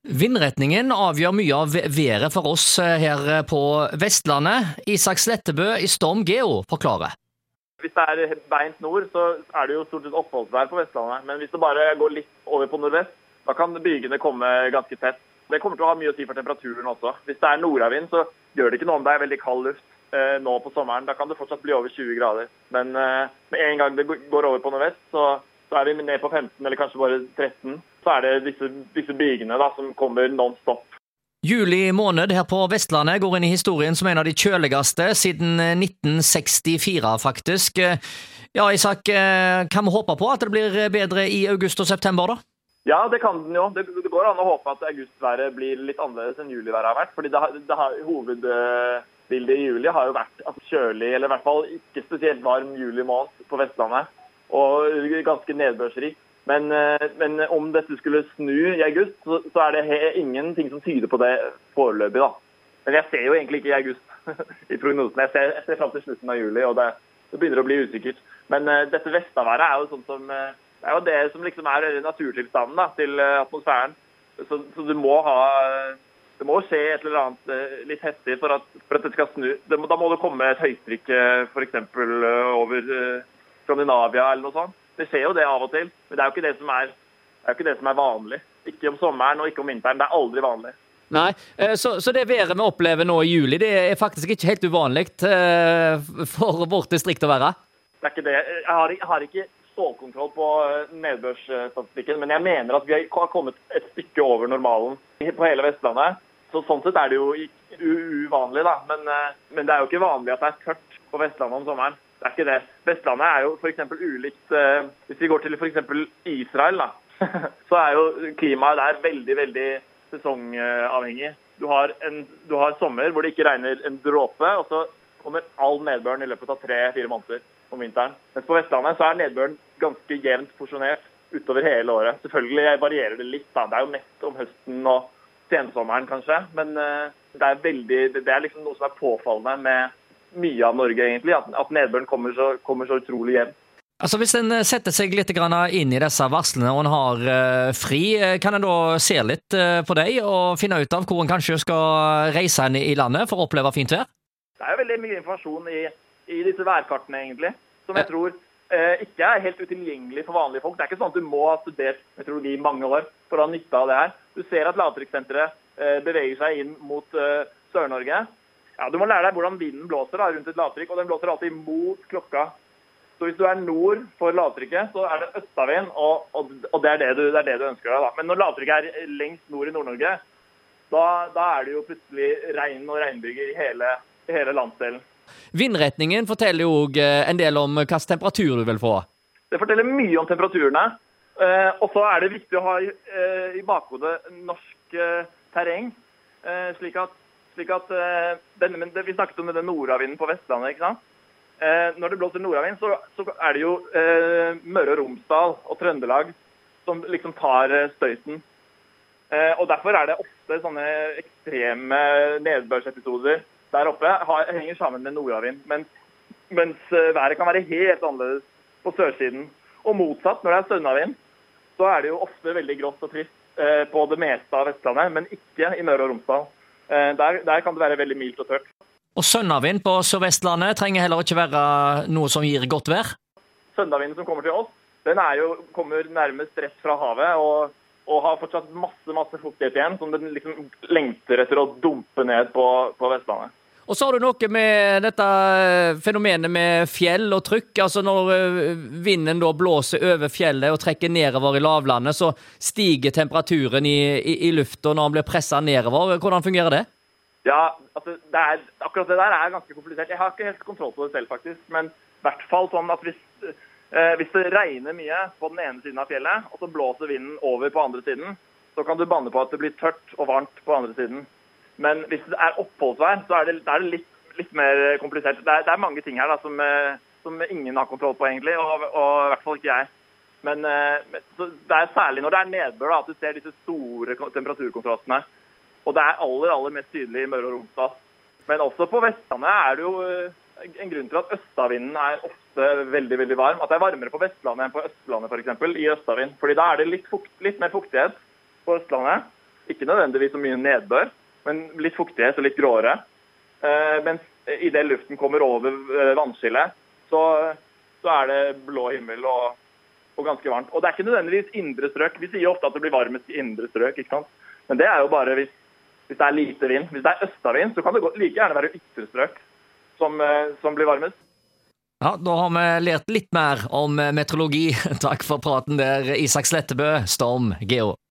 Vindretningen avgjør mye av været for oss her på Vestlandet. Isak Slettebø i Storm Geo forklarer. Hvis det er beint nord, så er det jo stort sett oppholdsvær på Vestlandet. Men hvis det bare går litt over på nordvest, da kan bygene komme ganske tett. Det kommer til å ha mye å si for temperaturen også. Hvis det er nordavind, så gjør det ikke noe om det er veldig kald luft eh, nå på sommeren. Da kan det fortsatt bli over 20 grader. Men eh, med en gang det går over på nordvest, så, er vi ned på 15 eller kanskje bare 13. Så er det disse, disse bygene da, som kommer non stop. Juli måned her på Vestlandet går inn i historien som en av de kjøligste siden 1964, eh, faktisk. Ja, Isak, eh, kan vi håpe på at det blir bedre i august og september, da? Ja, det kan den jo. Det, det går an å håpe at augustværet blir litt annerledes enn juliværet har vært. fordi det har, det har, Hovedbildet i juli har jo vært at kjølig, eller i hvert fall ikke spesielt varm juli måned på Vestlandet. Og ganske nedbørsrik. Men, eh, men, om dette skulle snu i august, så, så er det ingenting som tyder på det foreløpig. da. Men jeg ser jo egentlig ikke i august i prognosene. Jeg ser, jeg ser fram til slutten av juli, og det, det begynner å bli usikkert. Men uh, dette vestaværet er jo sånn som uh, det er jo det som liksom er naturtilstanden da, til atmosfæren. Så, så, du må ha Det må skje et eller annet litt heftig for at, for at det skal snu. Det da må det komme et høytrykk f.eks. over Skandinavia eller noe sånt. Det skjer jo det av og til, men det er jo ikke det som er, det ikke det som er vanlig. Ikke om sommeren og ikke om vinteren. Det er aldri vanlig. Nei, eh, så, så, det været vi opplever nå i juli, det er faktisk ikke helt uvanlig for vårt distrikt å være? Det er ikke det. Jeg har, jeg har ikke stålkontroll på eh, nedbørsstatistikken, men jeg mener at vi har kommet et stykke over normalen på hele Vestlandet. Så Sånn sett er det jo uvanlig, da. Men, eh, men, det er jo ikke vanlig at det er tørt på Vestlandet om sommeren. Det er ikke det. Vestlandet er jo f.eks. ulikt eh, Hvis vi går til f.eks. Israel, da, så er jo klimaet der veldig, veldig sesongavhengig. Du har, en, du har sommer hvor det ikke regner en dråpe, og så kommer all nedbøren i løpet av tre-fire måneder om vinteren. Mens på Vestlandet så er nedbøren ganske jevnt porsjonert utover hele året. Selvfølgelig varierer det litt. da. Det er jo mest om høsten og sensommeren, kanskje. Men uh, det er, veldig, det er liksom noe som er påfallende med mye av Norge, egentlig. At, nedbøren kommer så, kommer så utrolig jevnt. Altså Hvis en eh, setter seg litt inn i disse varslene og en har uh, fri, kan en da se litt på dem og finne ut av hvor en kanskje skal reise inn i landet for å oppleve fint vær? Det er jo veldig mye informasjon i i disse værkartene, egentlig. Som jeg tror eh, ikke er helt utilgjengelig for vanlige folk. Det er ikke sånn at du må ha studert meteorologi i mange år for å ha nytte av det her. Du ser at lavtrykkssenteret eh, beveger seg inn mot eh, Sør-Norge. Ja, Du må lære deg hvordan vinden blåser da, rundt et lavtrykk, og den blåser alltid mot klokka. Så hvis du er nord for lavtrykket, så er det østavind, og, og, og det, er det, du, det, er det, du, ønsker deg. da. Men når lavtrykket er lengst nord i Nord-Norge, da, da, er det jo plutselig regn og regnbyger i hele, hele landsdelen. Vindretningen forteller jo òg eh, en del om hvilken temperatur du vil få. Det forteller mye om temperaturene. Eh, og så er det viktig å ha eh, i bakhodet norsk terreng. Slik at, slik at denne, Vi snakket om denne nordavinden på Vestlandet. ikke sant? Når det blåser nordavind, så, så er det jo Møre og Romsdal og Trøndelag som liksom tar støyten. Og Derfor er det ofte sånne ekstreme nedbørsepisoder der oppe har, henger sammen med nordavind. Mens, mens eh, været kan være helt annerledes på sørsiden. Og motsatt, når det er sønnavind, så er det jo ofte veldig grått og trist eh, på det meste av Vestlandet, men ikke i Møre og Romsdal. Eh, der, der, kan det være veldig mildt og tørt. Og sønnavind på Sør-Vestlandet trenger heller ikke være noe som gir godt vær? Sønnavinden som kommer til oss, den jo, kommer nærmest rett fra havet. og og har fortsatt masse masse fuktighet igjen, som den liksom lengter etter å dumpe ned på, på Vestlandet. Og så har du noe med dette eh, fenomenet med fjell og trykk. Altså Når eh, vinden da blåser over fjellet og trekker nedover i lavlandet, så stiger temperaturen i, i, i lufta når den blir pressa nedover. Hvordan fungerer det? Ja, altså det er, akkurat det der er ganske komplisert. Jeg har ikke helt kontroll på det selv, faktisk. Men i hvert fall sånn at hvis, eh, hvis det regner mye på den ene siden av fjellet, og så blåser vinden over på andre siden, så kan du banne på at det blir tørt og varmt på andre siden. Men hvis det er oppholdsvær, så er det, er litt, litt, mer komplisert. Det er, det er, mange ting her da, som, eh, som, ingen har kontroll på, egentlig, og, og i hvert fall ikke jeg. Men eh, det er særlig når det er nedbør da, at du ser disse store temperaturkontrastene. Og det er aller aller mest tydelig i Møre og Romsdal. Men også på Vestlandet er det jo eh, en grunn til at østavinden er ofte veldig veldig varm. At det er varmere på Vestlandet enn på Østlandet f.eks. i østavind. Fordi da er det litt, fukt, litt mer fuktighet på Østlandet ikke nødvendigvis så mye nedbør, men litt fuktighet og litt gråere. Eh, mens idet luften kommer over eh, vannskillet, så, så, er det blå himmel og, og, ganske varmt. Og det er ikke nødvendigvis indre strøk. Vi sier ofte at det blir varmest i indre strøk, ikke sant? men det er jo bare hvis, hvis det er lite vind. Hvis det er østavind, så kan det like gjerne være ytre strøk som, eh, som blir varmest. Ja, Da har vi lært litt mer om meteorologi. Takk for praten der, Isak Slettebø, Storm Geo.